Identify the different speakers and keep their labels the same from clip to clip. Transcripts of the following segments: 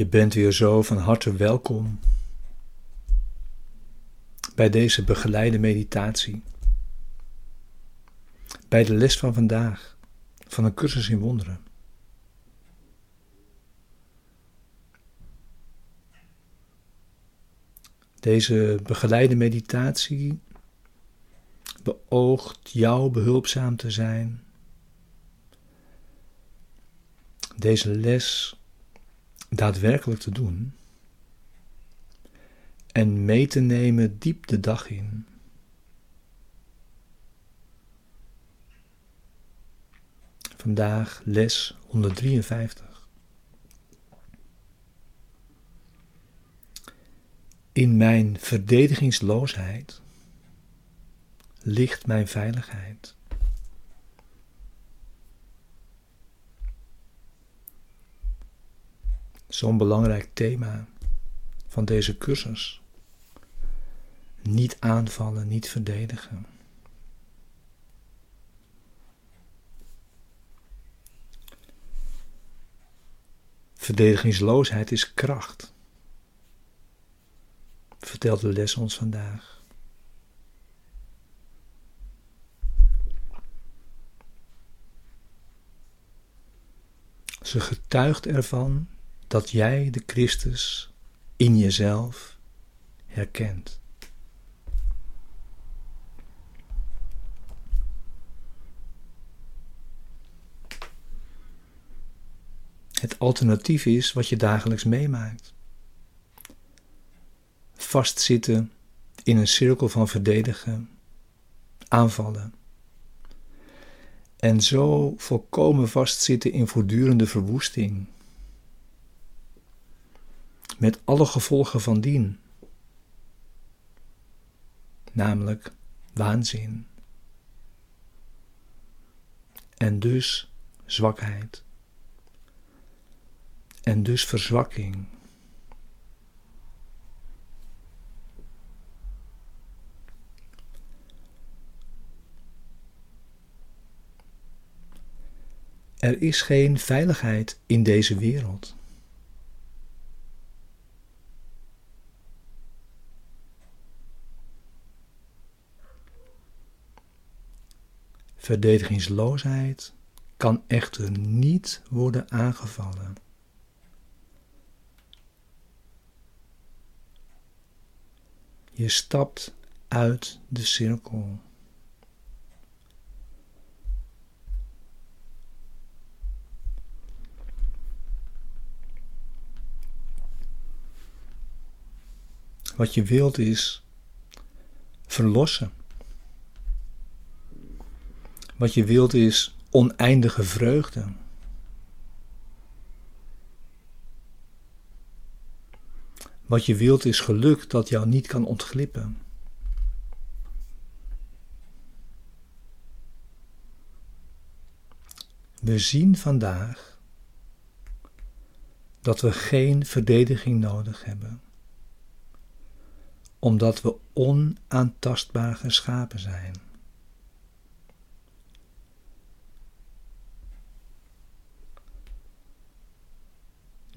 Speaker 1: Je bent weer zo van harte welkom bij deze begeleide meditatie. Bij de les van vandaag van een cursus in wonderen. Deze begeleide meditatie beoogt jou behulpzaam te zijn. Deze les daadwerkelijk te doen en mee te nemen diep de dag in. Vandaag les 153. In mijn verdedigingsloosheid ligt mijn veiligheid. Zo'n belangrijk thema van deze cursus. Niet aanvallen, niet verdedigen. Verdedigingsloosheid is kracht, vertelt de les ons vandaag. Ze getuigt ervan dat jij de Christus in jezelf herkent. Het alternatief is wat je dagelijks meemaakt. Vastzitten in een cirkel van verdedigen, aanvallen. En zo volkomen vastzitten in voortdurende verwoesting. Met alle gevolgen van dien. Namelijk waanzin. En dus zwakheid en dus verzwakking. Er is geen veiligheid in deze wereld. Verdedigingsloosheid kan echter niet worden aangevallen. Je stapt uit de cirkel. Wat je wilt is verlossen. Wat je wilt is oneindige vreugde. Wat je wilt is geluk dat jou niet kan ontglippen. We zien vandaag dat we geen verdediging nodig hebben, omdat we onaantastbaar geschapen zijn.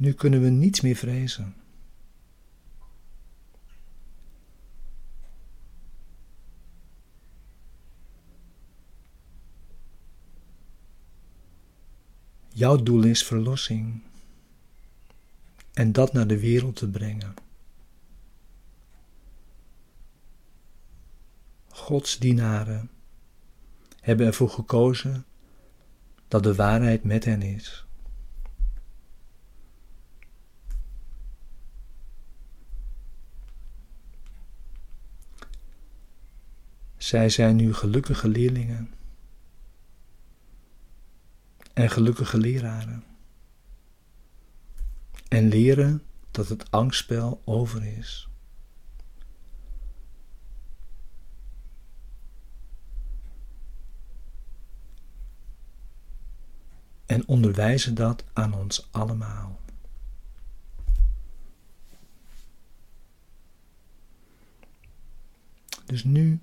Speaker 1: Nu kunnen we niets meer vrezen. Jouw doel is verlossing. En dat naar de wereld te brengen. Gods dienaren hebben ervoor gekozen dat de waarheid met hen is. Zij zijn nu gelukkige leerlingen en gelukkige leraren. En leren dat het angstspel over is. En onderwijzen dat aan ons allemaal. Dus nu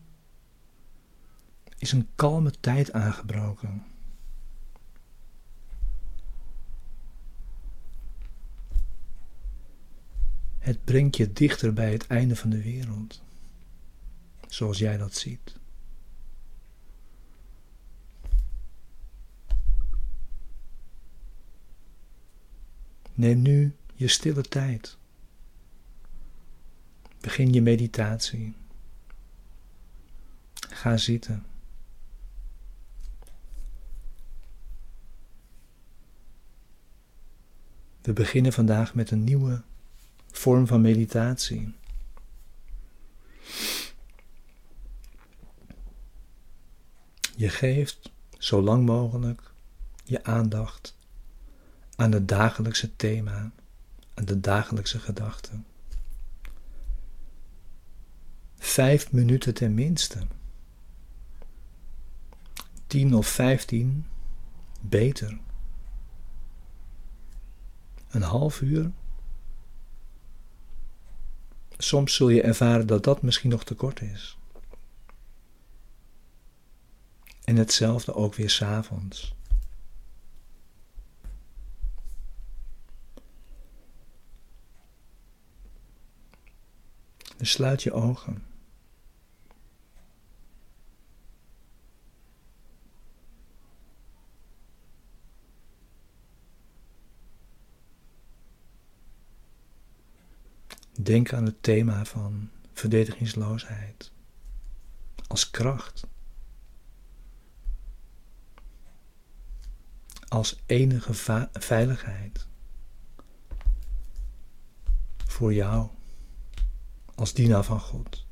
Speaker 1: is een kalme tijd aangebroken. Het brengt je dichter bij het einde van de wereld, zoals jij dat ziet. Neem nu je stille tijd. Begin je meditatie. Ga zitten. We beginnen vandaag met een nieuwe vorm van meditatie. Je geeft zo lang mogelijk je aandacht aan het dagelijkse thema, aan de dagelijkse gedachten. Vijf minuten tenminste. Tien of vijftien, beter. Een half uur. Soms zul je ervaren dat dat misschien nog te kort is. En hetzelfde ook weer s'avonds. Dus sluit je ogen. Denk aan het thema van verdedigingsloosheid als kracht, als enige veiligheid voor jou als dienaar van God.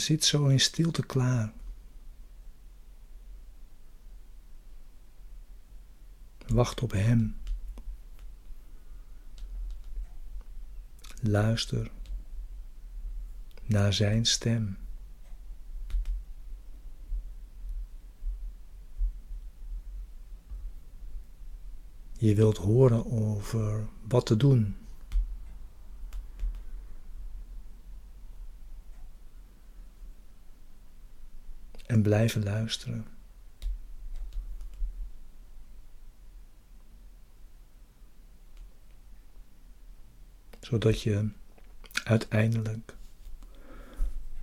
Speaker 1: Zit zo in stilte klaar. Wacht op Hem. Luister naar Zijn stem. Je wilt horen over wat te doen. En blijven luisteren. Zodat je uiteindelijk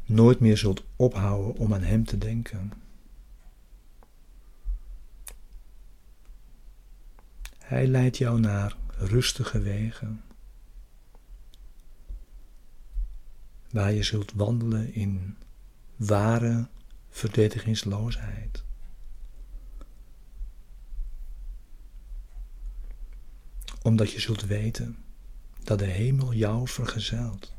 Speaker 1: nooit meer zult ophouden om aan Hem te denken. Hij leidt jou naar rustige wegen, waar je zult wandelen in ware verdedigingsloosheid. Omdat je zult weten dat de hemel jou vergezelt.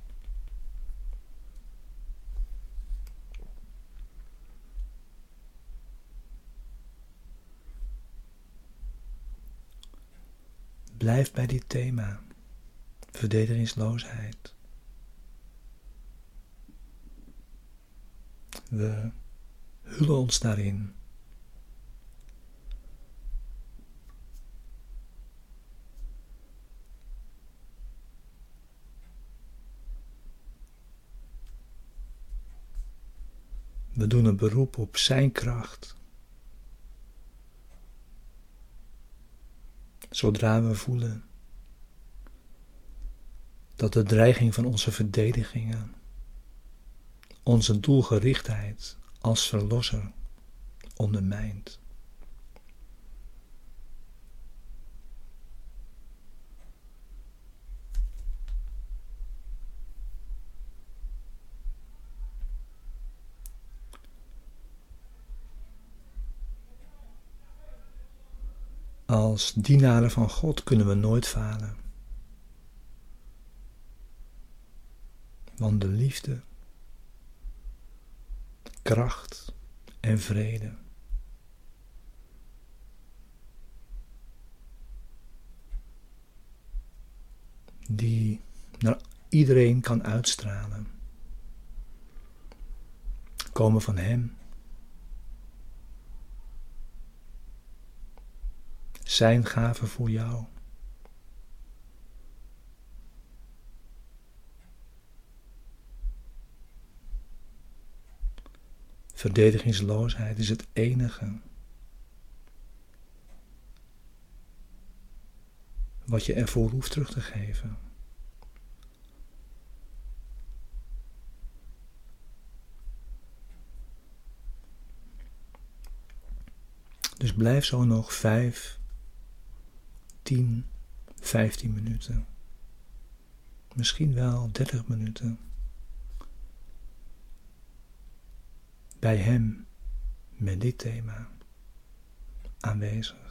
Speaker 1: Blijf bij dit thema, verdedigingsloosheid. We hullen ons daarin. We doen een beroep op Zijn kracht. zodra we voelen dat de dreiging van onze verdedigingen, onze doelgerichtheid als verlosser ondermijnt. Als dienaren van God kunnen we nooit falen. Want de liefde, kracht en vrede die naar iedereen kan uitstralen, komen van Hem. Zijn gave voor jou. Verdedigingsloosheid is het enige wat je ervoor hoeft terug te geven. Dus blijf zo nog 5, 10, 15 minuten. Misschien wel 30 minuten. Bij Hem met dit thema aanwezig.